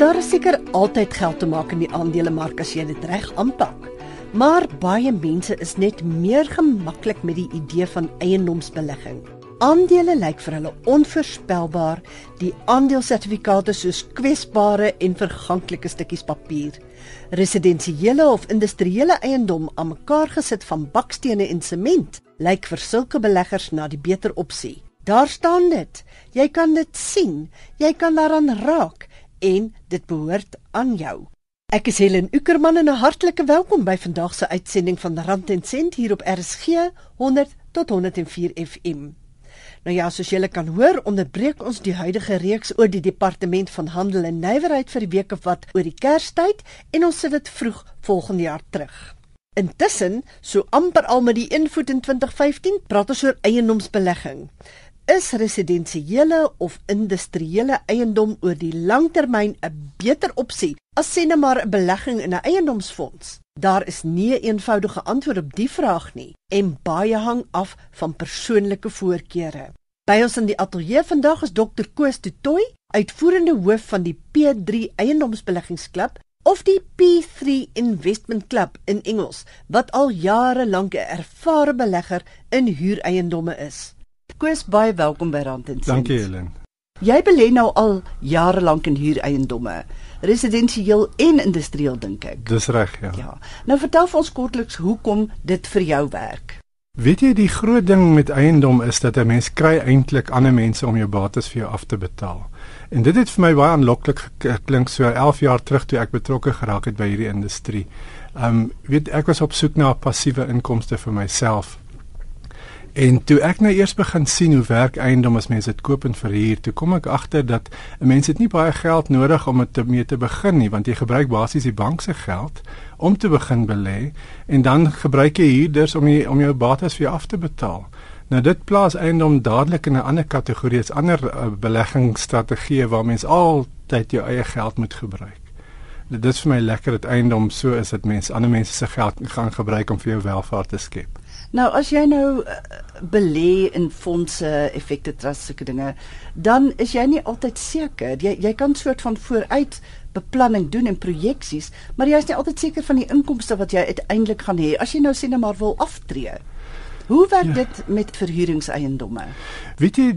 Daar is seker altyd geld te maak in die aandelemark as jy dit reg aanpak. Maar baie mense is net meer gemaklik met die idee van eiendomsbelegging. Aandele lyk vir hulle onvoorspelbaar, die aandelesertifikate soos kwesbare en verganklike stukkies papier. Residensiële of industriële eiendom aan mekaar gesit van bakstene en sement lyk vir sulke beleggers na die beter opsie. Daar staan dit. Jy kan dit sien. Jy kan daaraan raak en dit behoort aan jou. Ek is Helen Ukerman en 'n hartlike welkom by vandag se uitsending van Rand en Sent hier op RSG 100 tot 104 FM. Nou ja, soos julle kan hoor, onderbreek ons die huidige reeks oor die departement van handel en nywerheid vir die week of wat oor die Kerstyd en ons sit dit vroeg volgende jaar terug. Intussen, so amper al met die invoet in 2015, praat ons oor eiendomsbelegging is residensiële of industriële eiendom oor die langtermyn 'n beter opsie as sê net maar 'n belegging in 'n eiendomsfonds? Daar is nie 'n eenvoudige antwoord op die vraag nie en baie hang af van persoonlike voorkeure. By ons in die ateljee vandag is Dr. Koos Tutoy, uitvoerende hoof van die P3 Eiendomsbeleggingsklub of die P3 Investment Club in Engels wat al jare lank 'n ervare belegger in huureiendomme is. Koos baie welkom by Rand en Sent. Dankie Helen. Jy belê nou al jare lank in huureiendomme, residensieel en industrieel dink ek. Dis reg, ja. Ja. Nou vertel vir ons kortliks hoekom dit vir jou werk. Weet jy die groot ding met eiendom is dat 'n mens kry eintlik ander mense om jou bates vir jou af te betaal. En dit het vir my baie aanloklik geklink so 11 jaar terug toe ek betrokke geraak het by hierdie industrie. Um, weet ek was op soek na passiewe inkomste vir myself En toe ek nou eers begin sien hoe werk eiendom as mense dit koop en verhuur, toe kom ek agter dat 'n mens het nie baie geld nodig om dit mee te begin nie, want jy gebruik basies die bank se geld om te begin belê en dan gebruik jy huurders om jy, om jou bates vir jou af te betaal. Nou dit plaas eiendom dadelik in 'n ander kategorie as ander uh, beleggingsstrategieë waar mens altyd jou eie geld moet gebruik. Dit is vir my lekker dat eiendom so is dat mense ander mense se geld gaan gebruik om vir jou welvaart te skep. Nou as jy nou uh, belê in fondse, effekte trust sulke dinge, dan is jy nie altyd seker. Jy jy kan soort van vooruit beplanning doen en projeksies, maar jy is nie altyd seker van die inkomste wat jy uiteindelik gaan hê as jy nou sien maar wil aftree. Hoe werk ja. dit met verhuuringseiendomme? Weet jy,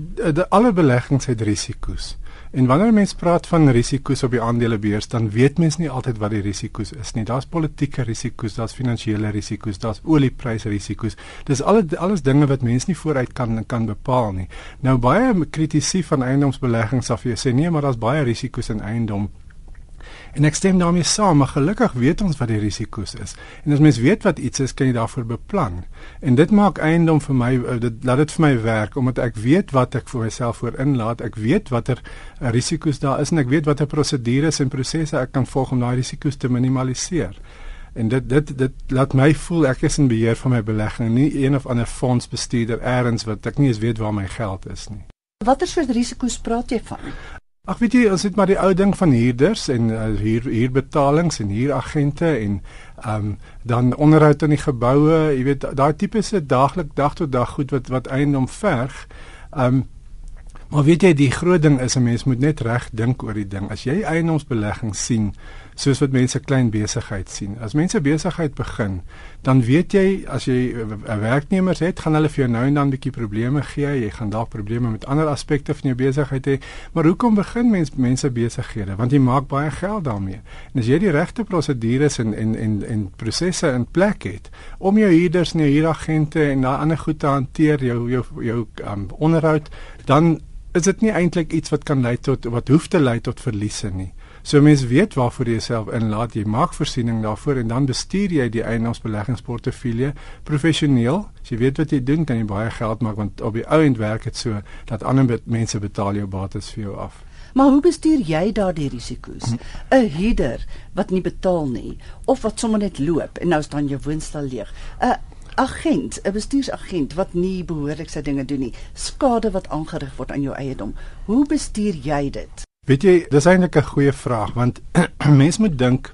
alle beleggings het risiko's. En wanneer mense praat van risiko's op die aandelebeurs, dan weet mense nie altyd wat die risiko's is nie. Daar's politieke risiko's, daar's finansiële risiko's, daar's oliepryserisiko's. Dis alles alles dinge wat mense nie vooruit kan kan bepaal nie. Nou baie kritisie van eiendomsbeleggings af jy sê nee, maar daar's baie risiko's in eiendom. En ek stem daarmee saam, maar gelukkig weet ons wat die risiko's is. En as mens weet wat iets is, kan jy daarvoor beplan. En dit maak eiendom vir my eh, dit laat dit vir my werk omdat ek weet wat ek vir myself voor inlaat. Ek weet watter uh, risiko's daar is en ek weet watter prosedures en prosesse ek kan volg om daai risiko's te minimaliseer. En dit dit dit laat my voel ek is in beheer van my belegging, nie een of ander fondsbestuurder eers wat ek nie eens weet waar my geld is nie. Watter soort risiko's praat jy van? Ag weet jy, ons het maar die ou ding van huurders en uh, huur huurbetalings en huuragente en ehm um, dan onderhoud aan die geboue, jy weet daai tipe se daaglik dag tot dag goed wat wat eiendom verg. Ehm um, maar weet jy die groot ding is 'n mens moet net reg dink oor die ding. As jy eiendomsbelegging sien, soos wat mense klein besigheid sien. As mense besigheid begin, dan weet jy as jy 'n werknemers het, gaan hulle vir jou nou en dan 'n bietjie probleme gee. Jy gaan dalk probleme met ander aspekte van jou besigheid hê. Maar hoekom begin mens mense besighede? Want jy maak baie geld daarmee. En as jy die regte prosedures en en en en prosesse in plek het om jou huurders en jou huuragente en daai ander goed te hanteer, jou jou jou um, onderhoud, dan is dit nie eintlik iets wat kan lei tot wat hoef te lei tot verliese nie. So mense weet waarvoor jy jouself inlaat, jy maak voorsiening daarvoor en dan bestuur jy die eiendomsbeleggingsportefeulje professioneel. As jy weet wat jy doen, kan jy baie geld maak want op die ou end werk dit so dat ander mense betaal jou bates vir jou af. Maar hoe bestuur jy daardie risiko's? 'n hm. Huurder wat nie betaal nie of wat sommer net loop en nou staan jou woonstel leeg. 'n agent, 'n bestuursagent wat nie behoorlik sy dinge doen nie, skade wat aangerig word aan jou eiendom. Hoe bestuur jy dit? Weet jy, dis eintlik 'n goeie vraag want mens moet dink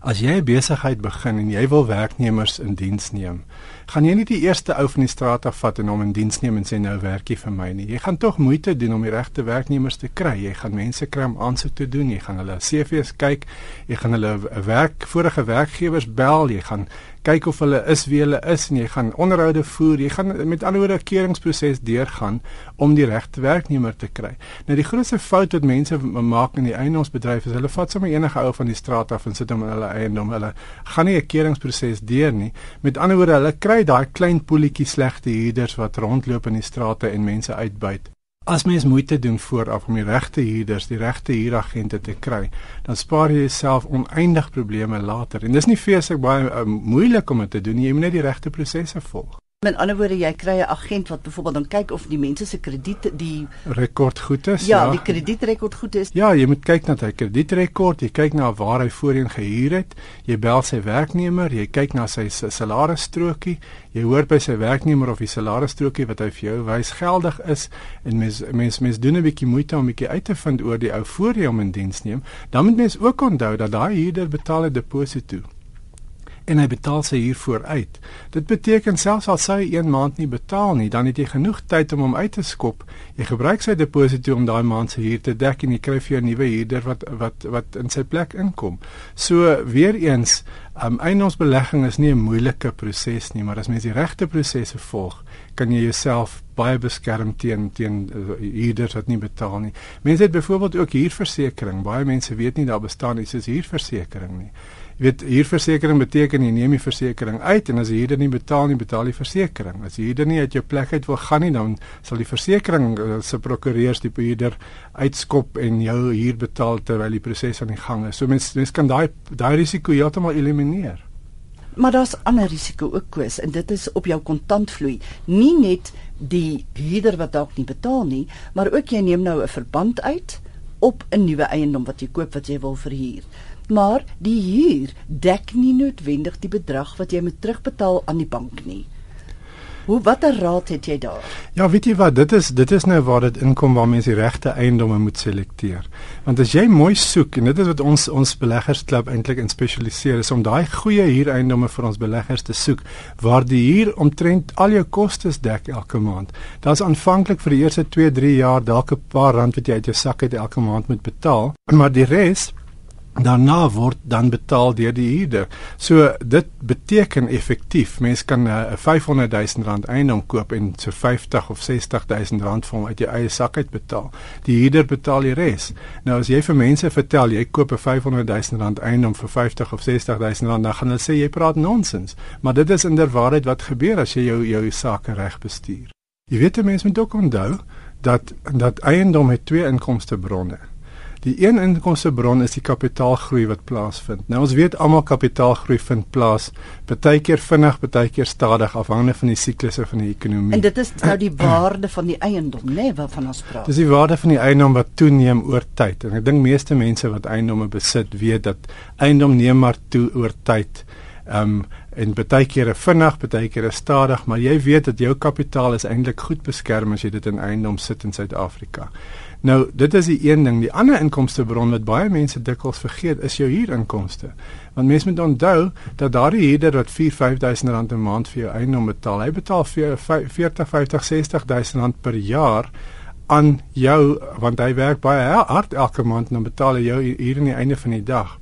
As jy 'n besigheid begin en jy wil werknemers in diens neem, gaan jy nie die eerste ou van die straat af vat en hom in diens neem en sê nou werk jy vir my nie. Jy gaan tog moeite doen om die regte werknemers te kry. Jy gaan mense kry om aansoek te doen, jy gaan hulle CV's kyk, jy gaan hulle werk vorige werkgewers bel, jy gaan kyk of hulle is wie hulle is en jy gaan onderhoude voer. Jy gaan met ander woorde 'n keuringsproses deurgaan om die regte werknemer te kry. Nou die grootste fout wat mense maak in die eiendomsbedryf is hulle vat sommer enige ou van die straat af en sit hom in hulle eiendom. Hulle gaan nie 'n keuringsproses deur nie. Met ander woorde, hulle kry daai klein poeltjie slegte huurders wat rondloop in die strate en mense uitbuit. As mens moeite doen vooraf om die regte huurders, die regte huuragente te kry, dan spaar jy jouself oneindig probleme later. En dis nie feeslik baie uh, moeilik om dit te doen, jy moet net die regte prosesse volg. Met ander woorde, jy kry 'n agent wat byvoorbeeld dan kyk of die mense se krediet die rekord goed is. Ja, ja. die kredietrekord goed is. Ja, jy moet kyk na sy kredietrekord, jy kyk na waar hy voorheen gehuur het, jy bel sy werknemer, jy kyk na sy salarisstrokie, jy hoor by sy werknemer of die salarisstrokie wat hy vir jou wys geldig is en mens mens mens doen 'n bietjie moeite om 'n bietjie uit te vind oor die ou voor jy hom in diens neem. Dan moet mens ook onthou dat daai huurder betaal 'n deposito en hy betaal sy huur vooruit. Dit beteken selfs al sy 1 maand nie betaal nie, dan het jy genoeg tyd om hom uit te skop. Jy gebruik sy deposito om daai maand se huur te dek en jy kry vir jou 'n nuwe huurder wat wat wat in sy plek inkom. So weer eens, um, eiendomsbelegging is nie 'n moeilike proses nie, maar as mens die regte prosesse volg, kan jy jouself baie beskerm teen teen uh, huurders wat nie betaal nie. Mense het byvoorbeeld ook huurversekering. Baie mense weet nie daar bestaan iets soos huurversekering nie. Jy weet huurversekering beteken jy neem die versekering uit en as jy dit nie betaal nie, betaal die versekering. As jy dit nie uit jou plek uit wil gaan nie, dan sal die versekering uh, se prokureurs die huurder uitskop en jou huur betaal terwyl die proses aan die gang is. So mense mens kan daai daai risiko heeltemal elimineer. Maar daar's ander risiko ook kwes en dit is op jou kontantvloei. Nie net die huurder wat dalk nie betaal nie, maar ook jy neem nou 'n verband uit op 'n nuwe eiendom wat jy koop wat jy wil verhuur maar die huur dek nie noodwendig die bedrag wat jy moet terugbetaal aan die bank nie. Hoe watter raad het jy daar? Ja, weet jy wat, dit is dit is nou waar dit inkom waar mense die regte eiendomme moet selekteer. Want as jy mooi soek en dit is wat ons ons beleggersklub eintlik in spesialiseer is om daai goeie huureiendomme vir ons beleggers te soek waar die huur omtrent al jou kostes dek elke maand. Daar's aanvanklik vir die eerste 2, 3 jaar dalk 'n paar rand wat jy uit jou sak uit elke maand moet betaal, maar die res daarna word dan betaal deur die huurder. So dit beteken effektief mense kan 'n uh, 500 000 rand eiendom koop en so 50 of 60 000 rand vir hom uit jou eie sak uit betaal. Die huurder betaal die res. Nou as jy vir mense vertel jy koop 'n 500 000 rand eiendom vir 50 of 60 000 rand, dan gaan hulle sê jy praat nonsens. Maar dit is inderwaarheid wat gebeur as jy jou jou sake reg bestuur. Jy weet mense moet ook onthou dat dat eiendom het twee inkomste bronne. Die een inkomstebron is die kapitaalgroei wat plaasvind. Nou ons weet almal kapitaalgroei vind plaas, baie keer vinnig, baie keer stadig afhangende van die siklusse van die ekonomie. En dit is nou die waarde van die eiendom, né, nee, waarvan ons praat. Dis die waarde van die eiendom wat toeneem oor tyd. En ek dink meeste mense wat eiendomme besit, weet dat eiendom neem maar toe oor tyd. Ehm um, en baie keer vinnig, baie keer stadig, maar jy weet dat jou kapitaal is eintlik goed beskerm as jy dit in eiendom sit in Suid-Afrika. Nou, dit is die een ding. Die ander inkomstebron wat baie mense dikwels vergeet, is jou huurinkomste. Want mense moet onthou dat daardie huurder wat 4-5000 rand 'n maand vir jou eiendom betaal, hy betaal vir 40, 50, 60000 rand per jaar aan jou want hy werk baie hard elke maand en dan betaal hy jou hier aan die einde van die dag.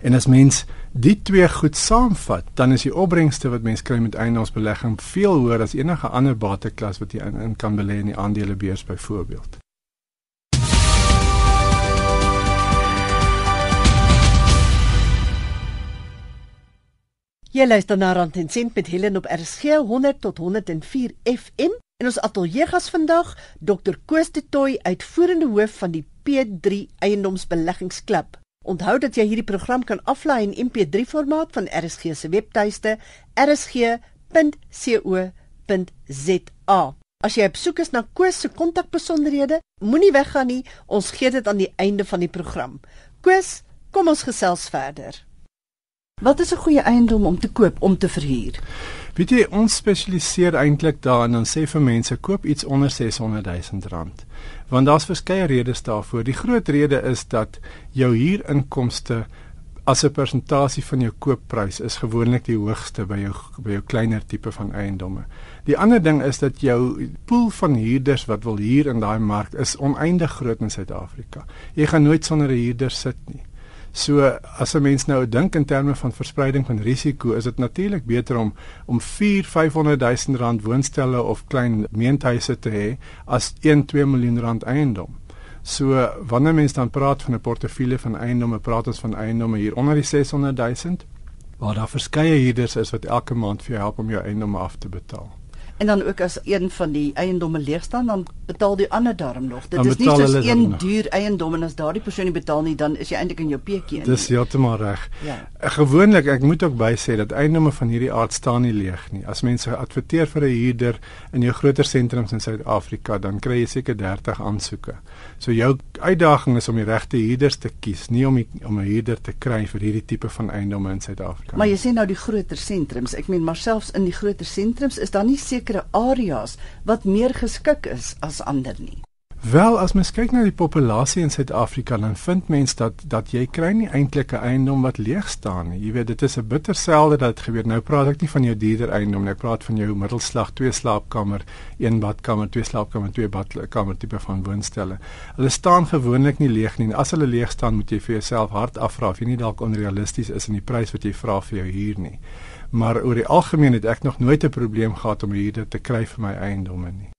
En as mens die twee goed saamvat, dan is die opbrengste wat mens kry met eiendomsbelegging veel hoër as enige ander bateklas wat jy in, in kan belê in die aandelebeurs byvoorbeeld. Jy luister na Rand en Sent met Helen op RSG 100 tot 104 FM en ons ateljeegas vandag Dr Koos de Tooi uitvoerende hoof van die P3 Eiendomsbeleggingsklub. Onthou dat jy hierdie program kan aflaai in MP3 formaat van RSG se webtuiste rsg.co.za. As jy op soek is na Koos se kontakbesonderhede, moenie weggaan nie. Ons gee dit aan die einde van die program. Koos, kom ons gesels verder. Wat is 'n goeie eiendom om te koop om te verhuur? Weet jy, ons spesialiseer eintlik daarin en sê vir mense koop iets onder 600 000 rand. Want daar's verskeie redes daarvoor. Die groot rede is dat jou huurinkomste as 'n persentasie van jou koopprys is gewoonlik die hoogste by jou by jou kleiner tipe van eiendomme. Die ander ding is dat jou pool van huurders wat wil huur in daai mark is oneindig groot in Suid-Afrika. Jy gaan nooit sonder 'n huurder sit nie. So as 'n mens nou dink in terme van verspreiding van risiko, is dit natuurlik beter om om 4 500 000 rand woonstelle of klein meentuise te hê as 1 2 miljoen rand eiendom. So wanneer mens dan praat van 'n portefeulje van eiendomme, praat ons van eiendomme hier onder die 600 000 waar daar verskeie huurders is wat elke maand vir jou help om jou eiendomme af te betaal. En dan ook as een van die eiendomme leeg staan, dan betaal die ander daarom nog. Dit is nie soos een duur eiendom en as daardie persoon nie betaal nie, dan is jy eintlik in jou peekie in. Dis heeltemal reg. Ja. Eh, gewoonlik, ek moet ook by sê dat eiendomme van hierdie aard staan nie leeg nie. As mense adverteer vir 'n huurder in jou groter sentrums in Suid-Afrika, dan kry jy seker 30 aansoeke. So jou uitdaging is om die regte huurders te kies, nie om die, om 'n huurder te kry vir hierdie tipe van eiendomme in Suid-Afrika. Maar jy sê nou die groter sentrums. Ek meen maar selfs in die groter sentrums is daar nie seker sekere areas wat meer geskik is as ander nie. Wel, as mens kyk na die populasie in Suid-Afrika, dan vind mens dat dat jy kry nie eintlik 'n eiendom wat leeg staan nie. Jy weet, dit is 'n bitter selde dat dit gebeur. Nou praat ek nie van jou dierder eiendom nie. Ek praat van jou middelslag, twee slaapkamer, een badkamer, twee slaapkamer, twee badkamer tipe van woonstelle. Hulle staan gewoonlik nie leeg nie. As hulle leeg staan, moet jy vir jouself hard afvra of jy nie dalk onrealisties is in die prys wat jy vra vir jou huur nie maar oor die algemeen het ek nog nooit 'n probleem gehad om hierde te kry vir my eiendomme nie.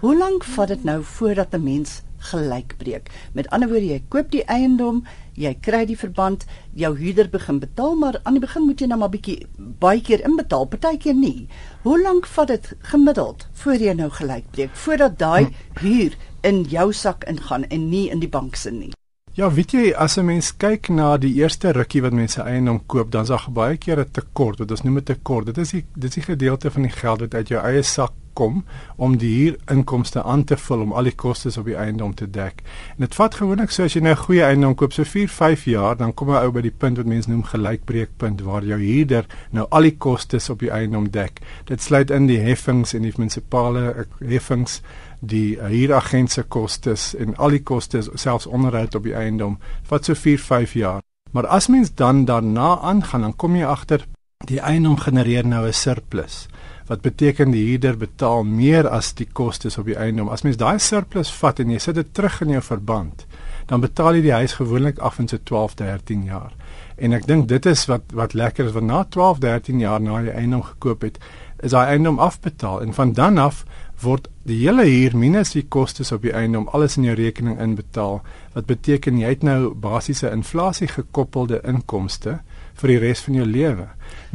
Hoe lank vat dit nou voordat 'n mens gelyk breek? Met ander woorde, jy koop die eiendom, jy kry die verband, jou huurder begin betaal, maar aan die begin moet jy nou maar bietjie baie keer inbetaal, partykeer nie. Hoe lank vat dit gemiddeld voor jy nou gelyk breek voordat daai hm. huur in jou sak ingaan en nie in die bank se nie? Ja, weet jy, as 'n mens kyk na die eerste rukkie wat mense eiendom koop, dan is daar baie keer 'n tekort, wat ons noem 'n tekort. Dit is die dit is die gedeelte van die geld wat uit jou eie sak kom om die huurinkomste aan te vul om al die kostes op die eiendom te dek. En dit vat gewoonlik so as jy nou 'n goeie eiendom koop, so 4, 5 jaar, dan kom jy ou by die punt wat mense noem gelykbreekpunt waar jou huurder nou al die kostes op die eiendom dek. Dit sluit in die heffings en die munisipale eh, heffings die huuragent se kostes en al die kostes selfs onderhoud op die eiendom wat so 4 5 jaar. Maar as mens dan daarna aangaan dan kom jy agter die eiendom genereer nou 'n surplus wat beteken die huurder betaal meer as die kostes op die eiendom. As mens daai surplus vat en jy sit dit terug in jou verband, dan betaal jy die huis gewoonlik af in so 12 13 jaar. En ek dink dit is wat wat lekker is want na 12 13 jaar na jy eiendom gekoop het, is daai eiendom afbetaal en van dan af word die hele huur minus die kostes op die eiendom alles in jou rekening inbetaal wat beteken jy het nou basiese inflasie gekoppelde inkomste vir die res van jou lewe.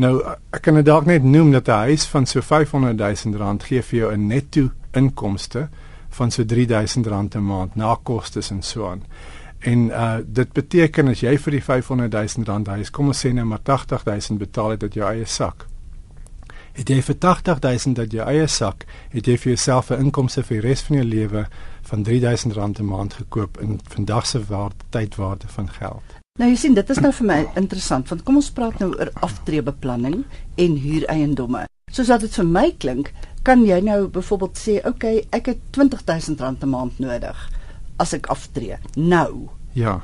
Nou ek kan dit dalk net noem dat 'n huis van so 500 000 rand gee vir jou 'n netto inkomste van so 3000 rand 'n maand na kostes en so aan. En uh dit beteken as jy vir die 500 000 rand huis kom ons sê net maar 80 000 betaal het uit jou eie sak het jy vir 80000 uit jou eie sak, het jy vir jouself 'n inkomste vir die res van jou lewe van R3000 'n maand gekoop in vandag se waarde tydwaarde van geld. Nou jy sien, dit is nou vir my interessant want kom ons praat nou oor aftreebeplanning en huureiendomme. Soos wat dit vir my klink, kan jy nou byvoorbeeld sê, "Oké, okay, ek het R20000 'n maand nodig as ek aftree." Nou. Ja.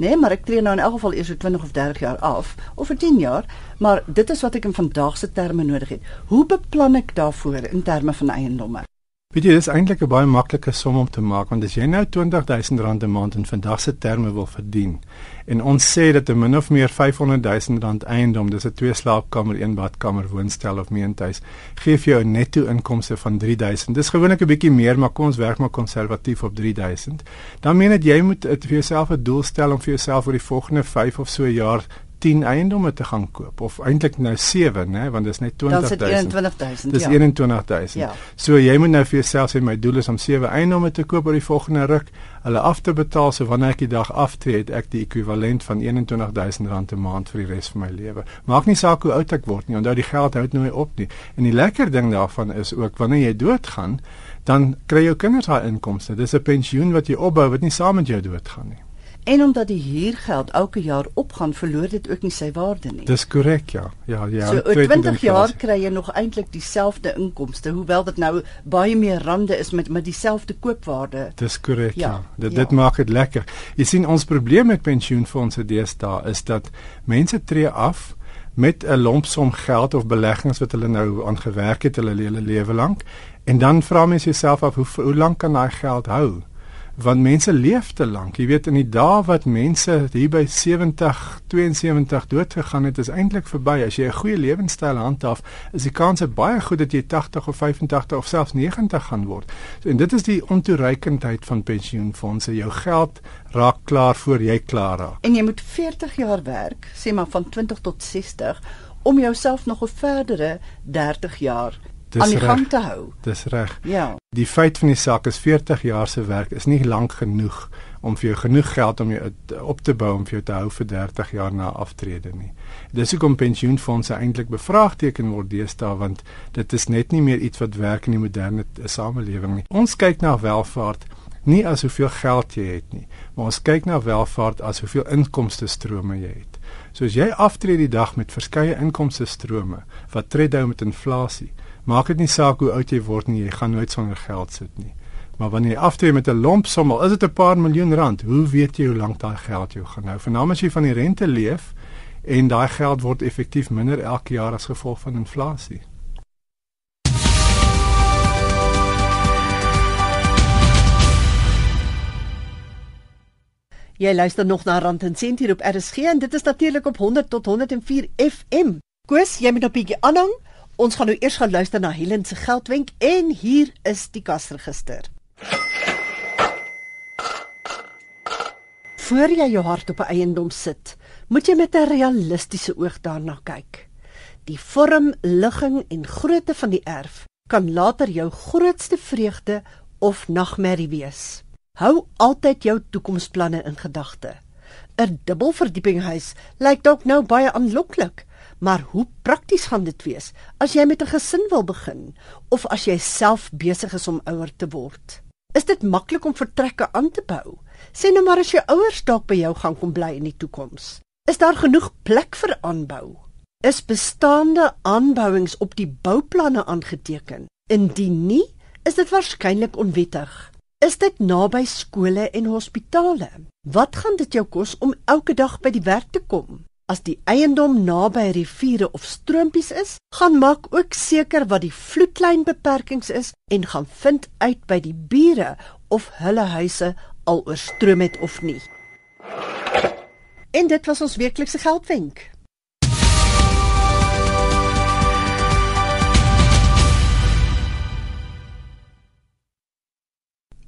Nee, maar ek tree nou in elk geval eers so 20 of 30 jaar af of vir 10 jaar, maar dit is wat ek in vandag se terme nodig het. Hoe beplan ek daarvoor in terme van eiendomme? Weet jy, dis eintlik 'n baie maklike som om te maak want as jy nou R20000 'n maand in vandag se terme wil verdien en ons sê dat 'n min of meer R500000 eiendom, dis 'n twee slaapkamer, een badkamer woonstel of meentuis, gee vir jou 'n netto inkomste van R3000. Dis gewoonlik 'n bietjie meer, maar kom ons werk maar konservatief op R3000. Dan meen dit jy moet vir jouself 'n doel stel om vir jouself oor die volgende 5 of so jaar 10 eiendomme te gaan koop of eintlik nou 7 nê want dit is net 20000. Dit is 21000. Dis ja. 21000. Ja. So jy moet nou vir jouself sê my doel is om 7 eiendomme te koop oor die volgende ruk, hulle af te betaal so wanneer ek die dag aftree het ek die ekwivalent van 21000 rand 'n maand vir die res van my lewe. Maak nie saak hoe oud ek word nie, onthou die geld hou nooit op nie. En die lekker ding daarvan is ook wanneer jy doodgaan, dan kry jou kinders daai inkomste. Dis 'n pensioen wat jy opbou wat nie saam met jou doodgaan nie. En omdat die huurgeld elke jaar opgaan, verloor dit ook nie sy waarde nie. Dis korrek, ja. Ja, ja. So oor 20 jaar kry jy nog eintlik dieselfde inkomste, hoewel dit nou baie meer rande is met met dieselfde koopwaarde. Dis korrek, ja. ja. Dit ja. dit maak dit lekker. Jy sien ons probleem met pensioenfonde deesdae is dat mense tree af met 'n lompsom geld of beleggings wat hulle nou aangewerk het hulle hele lewe lank en dan vra mens jouself af hoe hoe lank kan daai geld hou? Want mense leef te lank. Jy weet in die dae wat mense hier by 70, 72 dood gegaan het, is eintlik verby. As jy 'n goeie lewenstyl handhaaf, is die kans baie goed dat jy 80 of 85 of selfs 90 gaan word. So en dit is die ontoereikendheid van pensioenfonde. Jou geld raak klaar voor jy klaar raak. En jy moet 40 jaar werk, sê maar van 20 tot 60 om jouself nog 'n verdere 30 jaar Dis aan die gang te hou. Dis reg. Ja. Die feit van die saak is 40 jaar se werk is nie lank genoeg om vir jou genoeg geld om jou op te bou om vir jou te hou vir 30 jaar na aftrede nie. Dis hoekom pensioenfonde eintlik bevraagteken word deesdae want dit is net nie meer iets wat werk in die moderne samelewing nie. Ons kyk na welvaart nie as hoeveel geld jy het nie, maar ons kyk na welvaart as hoeveel inkomste strome jy het. So as jy aftree die dag met verskeie inkomste strome wat tred hou met inflasie, maak dit nie saak hoe oud jy word nie, jy gaan nooit sonder geld sit nie. Maar wanneer jy aftree met 'n lomp som, al is dit 'n paar miljoen rand, hoe weet jy hoe lank daai geld jou gaan hou? Veral as jy van die rente leef en daai geld word effektief minder elke jaar as gevolg van inflasie. Jy luister nog na Rand en Sent hier op RSG en dit is natuurlik op 100 tot 104 FM. Koos, jy moet 'n bietjie aanhang. Ons gaan nou eers gaan luister na Helen se geldwenk en hier is die kasregister. Voor jy jou hart op 'n eiendom sit, moet jy met 'n realistiese oog daarna kyk. Die vorm, ligging en grootte van die erf kan later jou grootste vreugde of nagmerrie wees. Hou altyd jou toekomsplanne in gedagte. 'n Dubbelverdiepinghuis lyk dalk nou baie aanloklik, Maar hoe prakties gaan dit wees as jy met 'n gesin wil begin of as jy self besig is om ouer te word? Is dit maklik om vertrekke aan te bou? Sê nou maar as jou ouers dalk by jou gaan kom bly in die toekoms. Is daar genoeg plek vir aanbou? Is bestaande aanbouings op die bouplanne aangeteken? Indien nie, is dit waarskynlik onwettig. Is dit naby skole en hospitale? Wat gaan dit jou kos om elke dag by die werk te kom? As die eiendom naby riviere of stroompies is, gaan maak ook seker wat die vloedlyn beperkings is en gaan vind uit by die bure of hulle huise al oorstroom het of nie. En dit was ons weeklikse geldwenk.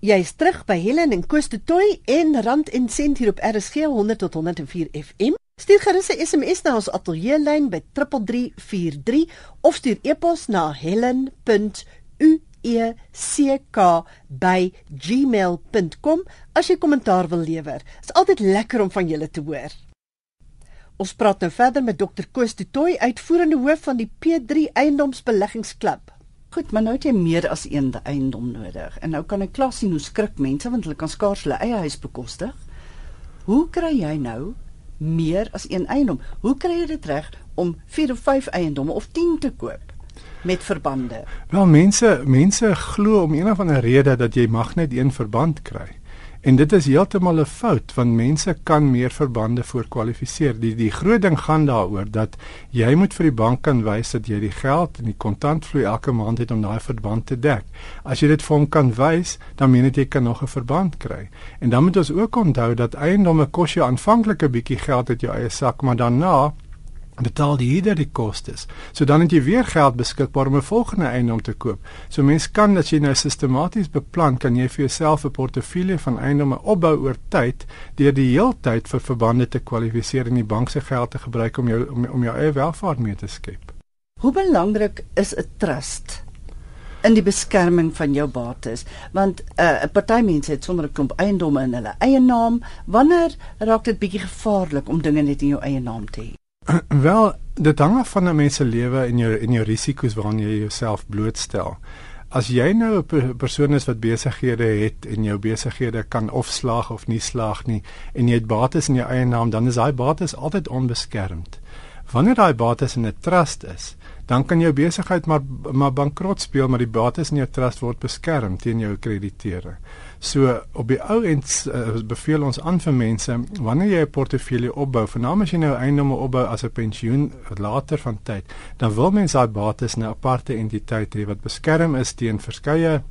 Jy is terug by Helen en Koos de Toy en Rand en Sent hier op RSG 100 tot 104 FM. Stuur gerus 'n SMS na ons ateljeelyn by 3343 of stuur e-pos na helen.ueck@gmail.com as jy kommentaar wil lewer. Dit is altyd lekker om van julle te hoor. Ons praat nou verder met Dr. Koos de Tooi, uitvoerende hoof van die P3 Eiendomsbeleggingsklub. Goed, maar nou het jy meer as een eiendom nodig. En nou kan ek klas sien hoe skrik mense want hulle kan skaars hulle eie huis bekostig. Hoe kry jy nou meer as een eiendom. Hoe kry jy dit reg om 4 of 5 eiendomme of 10 te koop met verbande? Wel mense mense glo om een of ander rede dat jy mag net een verband kry. En dit is heeltemal 'n fout want mense kan meer verbande voorkwalifiseer. Die die groot ding gaan daaroor dat jy moet vir die bank kan wys dat jy die geld en die kontantvloei elke maand het om daai verband te dek. As jy dit vir hom kan wys, dan meen dit jy kan nog 'n verband kry. En dan moet ons ook onthou dat eiendomme kos jou aanvanklik 'n bietjie geld uit jou eie sak, maar daarna betaal jy hierdie die kostes. So dan het jy weer geld beskikbaar om 'n volgende eiendom te koop. So mens kan as jy nou sistematies beplan, kan jy vir jouself 'n portefeulje van eiendomme opbou oor tyd deur die heeltyd vir verbande te kwalifiseer en die bank se geld te gebruik om jou om, om jou eie welvaart mee te skep. Hoe belangrik is 'n trust? in die beskerming van jou bates want 'n uh, party mense het sonder 'n klomp eiendomme in hulle eie naam wanneer raak dit bietjie gevaarlik om dinge net in jou eie naam te hê Wel, dit hang af van 'n mens se lewe en jou en jou risiko's waaraan jy jouself blootstel. as jy nou 'n persoon is wat besighede het en jou besighede kan of slaag of nie slaag nie en jy het bates in jou eie naam, dan is daai bates altyd onbeskermd. Wanneer daai bates in 'n trust is, dan kan jou besigheid maar maar bankrot speel, maar die bates in jou trust word beskerm teen jou krediteure. So op die ou end uh, beveel ons aan vir mense wanneer jy 'n portefeulje opbou, veral as jy nou eiendomme opbou as 'n pensioen later van tyd, dan wil mense daai bates 'n aparte entiteit hê wat beskerm is teen verskeie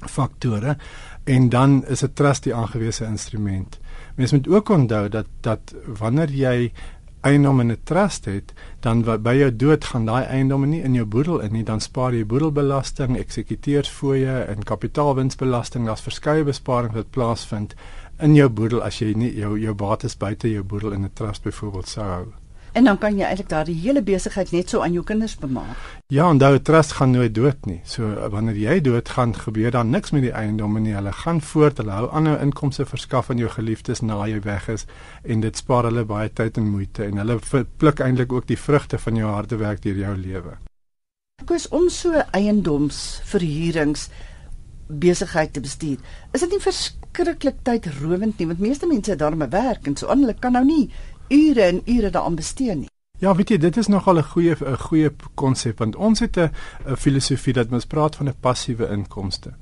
faktore en dan is 'n trust die aangewese instrument. Mense moet ook onthou dat dat wanneer jy eiendom in 'n trust het, dan by jou dood gaan daai eiendom nie in jou boedel in nie, dan spaar jy boedelbelasting, eksekuteursfooie en kapitaalwinsbelasting. Daar's verskeie besparings wat plaasvind in jou boedel as jy nie jou jou bates buite jou boedel in 'n trust byvoorbeeld sou hou. En dan kan jy eintlik daardie hele besigheid net so aan jou kinders bemaak. Ja, en daai trust gaan nooit dood nie. So wanneer jy dood gaan, gebeur daar niks met die eiendomme nie. Hulle gaan voort, hulle hou ander inkomste verskaf aan jou geliefdes na jy weg is en dit spaar hulle baie tyd en moeite en hulle pluk eintlik ook die vrugte van jou harde werk deur jou lewe. Koos om so eiendomsverhuurings besigheid te bestuur. Is dit nie verskriklik tydrowend nie? Want meeste mense het daarmee werk en so aan hulle kan nou nie ure en ure daaraan bestee nie. Ja, weet jy, dit is nogal 'n goeie 'n goeie konsep want ons het 'n filosofie dat ons praat van 'n passiewe inkomste.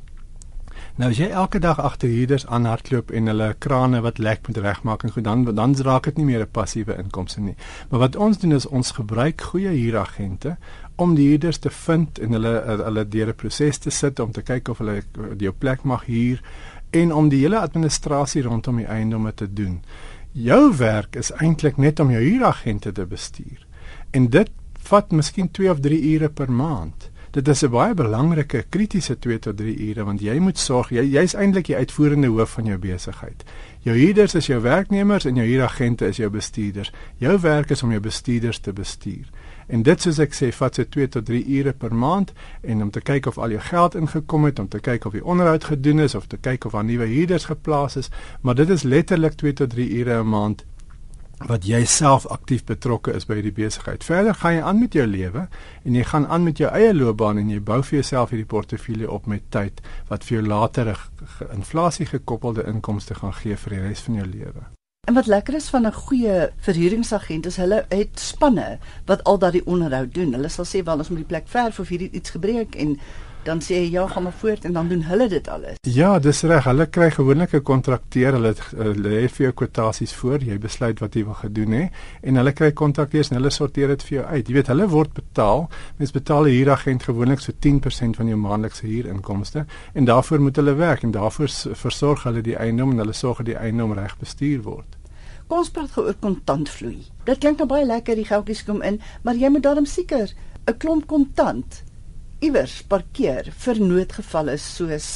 Nou as jy elke dag agter huurders aanhardloop en hulle krane wat lek moet regmaak en goed dan dan raak dit nie meer 'n passiewe inkomste nie. Maar wat ons doen is ons gebruik goeie huuragente om die huurders te vind en hulle hulle deur 'n proses te sit om te kyk of hulle jou plek mag huur en om die hele administrasie rondom die eiendomme te doen. Jou werk is eintlik net om jou huuragente te bestuur. En dit vat miskien 2 of 3 ure per maand. Dit is 'n baie belangrike kritiese 2 tot 3 ure want jy moet sorg jy jy's eintlik die uitvoerende hoof van jou besigheid. Jou huurders is jou werknemers en jou huuragente is jou bestuurders. Jou werk is om jou bestuurders te bestuur. En dit soos ek sê, vat se 2 tot 3 ure per maand en om te kyk of al jou geld ingekom het, om te kyk of die onderhoud gedoen is of te kyk of daar nuwe huurders geplaas is, maar dit is letterlik 2 tot 3 ure 'n maand wat jy self aktief betrokke is by hierdie besigheid. Verder gaan jy aan met jou lewe en jy gaan aan met jou eie loopbaan en jy bou vir jouself hierdie portefeulje op met tyd wat vir jou later 'n inflasie gekoppelde inkomste gaan gee vir die res van jou lewe. En wat lekker is van 'n goeie verhuuringsagent is hulle het spanne wat al daardie onderhoud doen. Hulle sal sê wel ons moet die plek verf of hierdie iets gebreek en dan sê jy ja, gaan maar voort en dan doen hulle dit alles. Ja, dis reg. Hulle kry gewoonlik 'n kontrakteur. Hulle lê vir jou kwotasies voor. Jy besluit wat jy wil gedoen hè en hulle kry kontrakteurs en hulle sorteer dit vir jou uit. Jy weet, hulle word betaal. Mens betaal 'n huuragent gewoonlik so 10% van jou maandelikse huurinkomste en daarvoor moet hulle werk en daarvoor versorg hulle die eiendom en hulle sorg dat die eiendom reg bestuur word. Kom ons praat oor kontantvloei. Dit klink nou baie lekker die geldjies kom in, maar jy moet daarom seker 'n klomp kontant iewers parkeer vir noodgevalle soos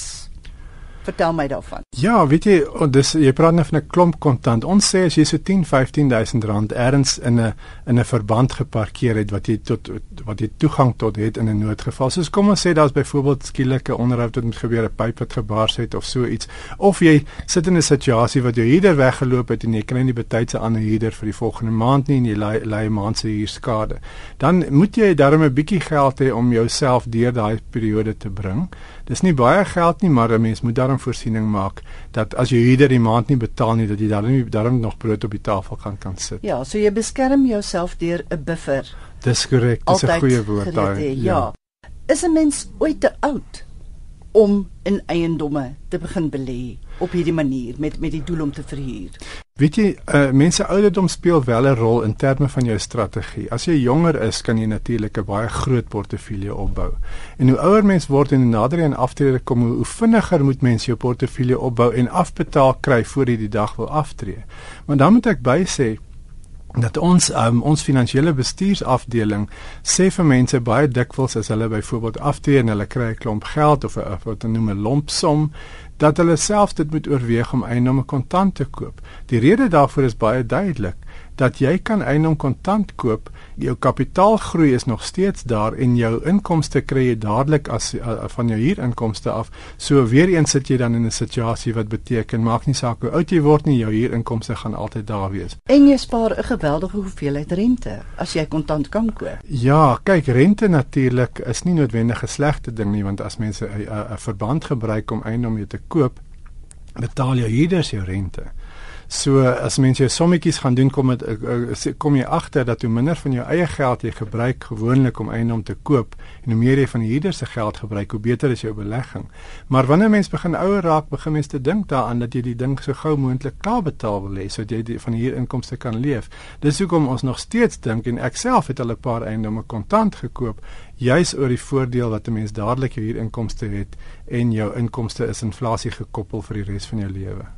vertel my daarvan. Ja, weet jy, dis jy praat net van 'n klomp kontant. Ons sê as jy so 10, 15000 rand ergens in 'n in 'n verband geparkeer het wat jy tot wat jy toegang tot het in 'n noodgeval. Soos kom ons sê daar's byvoorbeeld skielike onderhoud wat moet gebeur, 'n pyp wat gebars het of so iets. Of jy sit in 'n situasie wat jou huurder weggeloop het en jy kry nie betydse ander huurder vir die volgende maand nie en jy lê 'n maand se huur skade. Dan moet jy darm 'n bietjie geld hê om jouself deur daai periode te bring. Dis nie baie geld nie, maar 'n mens moet daarom voorsiening maak dat as jy hierdie die maand nie betaal nie, dat jy daarom nie daarom nog brood op die tafel kan kan sit. Ja, so jy beskerm jouself deur 'n buffer. Dis korrek, dis 'n goeie woord daai. Ja. ja. Is 'n mens ooit te oud om in eiendomme te begin belê? Op hierdie manier met met die doel om te verhuur. Weet jy, uh, mense ouderdom speel wel 'n rol in terme van jou strategie. As jy jonger is, kan jy natuurlik 'n baie groot portefeulje opbou. En hoe ouer mens word en hoe nader jy aan aftrede kom, hoe vinniger moet mens jou portefeulje opbou en afbetaal kry voor jy die dag wil aftree. Maar dan moet ek by sê dat ons um, ons finansiële bestuursafdeling sê vir mense baie dikwels as hulle byvoorbeeld aftree en hulle kry 'n klomp geld of 'n wat hulle noem 'n lompsom dat hulle self dit moet oorweeg om eiendomme kontant te koop. Die rede daarvoor is baie duidelik. Dat jy kan eiendom kontant koop. Jou kapitaalgroei is nog steeds daar en jou inkomste kry jy dadelik as uh, van jou huurinkomste af. So weer eens sit jy dan in 'n situasie wat beteken maak nie saak hoe oud jy word nie, jou huurinkomste gaan altyd daar wees. En jy spaar 'n geweldige hoeveelheid rente as jy kontant kan koop. Ja, kyk, rente natuurlik is nie noodwendig 'n slegte ding nie, want as mense 'n verband gebruik om eiendom te koop, betaal jy huurders jou rente. So as mense jou sommetjies gaan doen kom het, kom jy agter dat hoe minder van jou eie geld jy gebruik gewoonlik om eiendom te koop en hoe meer jy van die huurder se geld gebruik, hoe beter is jou belegging. Maar wanneer mens begin ouer raak, begin mens te dink daaraan dat jy die ding so gou moontlik klaar betaal wil hê sodat jy die, van die huurinkomste kan leef. Dis hoekom ons nog steeds dink en ek self het al 'n paar eiendomme kontant gekoop juis oor die voordeel wat 'n mens dadelik jou huurinkomste het en jou inkomste is inflasie gekoppel vir die res van jou lewe.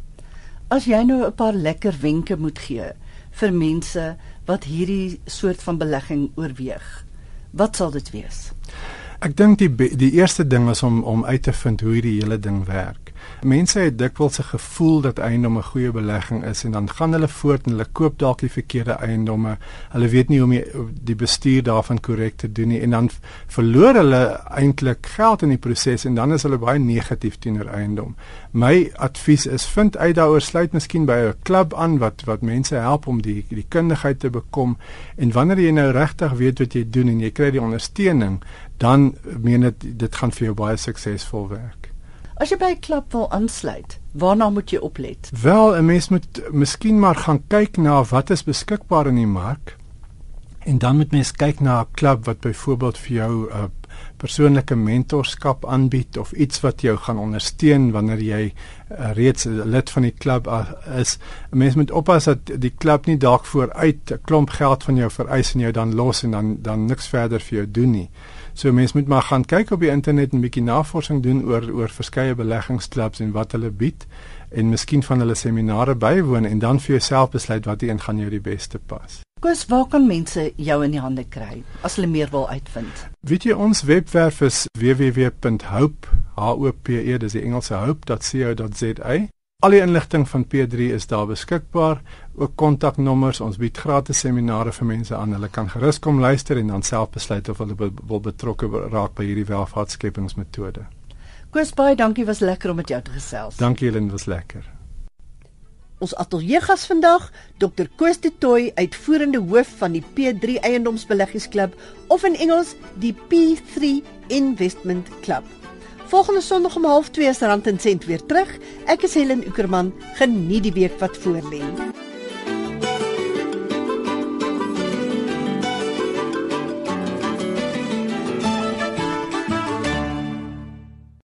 As jy nou 'n paar lekker wenke moet gee vir mense wat hierdie soort van belegging oorweeg, wat sal dit wees? Ek dink die die eerste ding is om om uit te vind hoe hierdie hele ding werk. Mense het dikwels 'n gevoel dat eiendom 'n goeie belegging is en dan gaan hulle voort en hulle koop dalk die verkeerde eiendomme. Hulle weet nie hoe om die bestuur daarvan korrek te doen nie en dan verloor hulle eintlik geld in die proses en dan is hulle baie negatief teenoor eiendom. My advies is vind uit daaroor sluit miskien by 'n klub aan wat wat mense help om die die kundigheid te bekom en wanneer jy nou regtig weet wat jy doen en jy kry die ondersteuning, dan meen dit dit gaan vir jou baie suksesvol werk. As jy by 'n klub wil aansluit, waarna moet jy oplet? Wel, 'n mens moet miskien maar gaan kyk na wat is beskikbaar in die mark. En dan moet mens kyk na 'n klub wat byvoorbeeld vir jou 'n uh, persoonlike mentorskap aanbied of iets wat jou gaan ondersteun wanneer jy uh, reeds 'n lid van die klub uh, is. 'n Mens moet oppas dat die klub nie dalk vooruit 'n klomp geld van jou vereis en jou dan los en dan dan niks verder vir jou doen nie. So mense moet maar gaan kyk op die internet en bietjie navorsing doen oor oor verskeie beleggingsklubs en wat hulle bied en miskien van hulle seminare bywoon en dan vir jouself besluit wat een gaan jou die beste pas. Koos, waar kan mense jou in die hande kry as hulle meer wil uitvind? Weet jy ons webwerf is www.hope, h o p e, dis die Engelse hope.co.za. Al die inligting van P3 is daar beskikbaar, ook kontaknommers. Ons bied gratis seminare vir mense aan. Hulle kan gerus kom luister en dan self besluit of hulle wil betrokke raak by hierdie welvaartskepingsmetode. Koos baie dankie, was lekker om met jou te gesels. Dankie Helen, was lekker. Ons ateljeegas vandag, Dr. Koos de Tooi, uitvoerende hoof van die P3 Eiendomsbeleggingsklub of in Engels die P3 Investment Club. Volgende Sondag om 12:30 is Rand en Sent weer terug. Ek is Helen Ukerman. Geniet die week wat voorlê.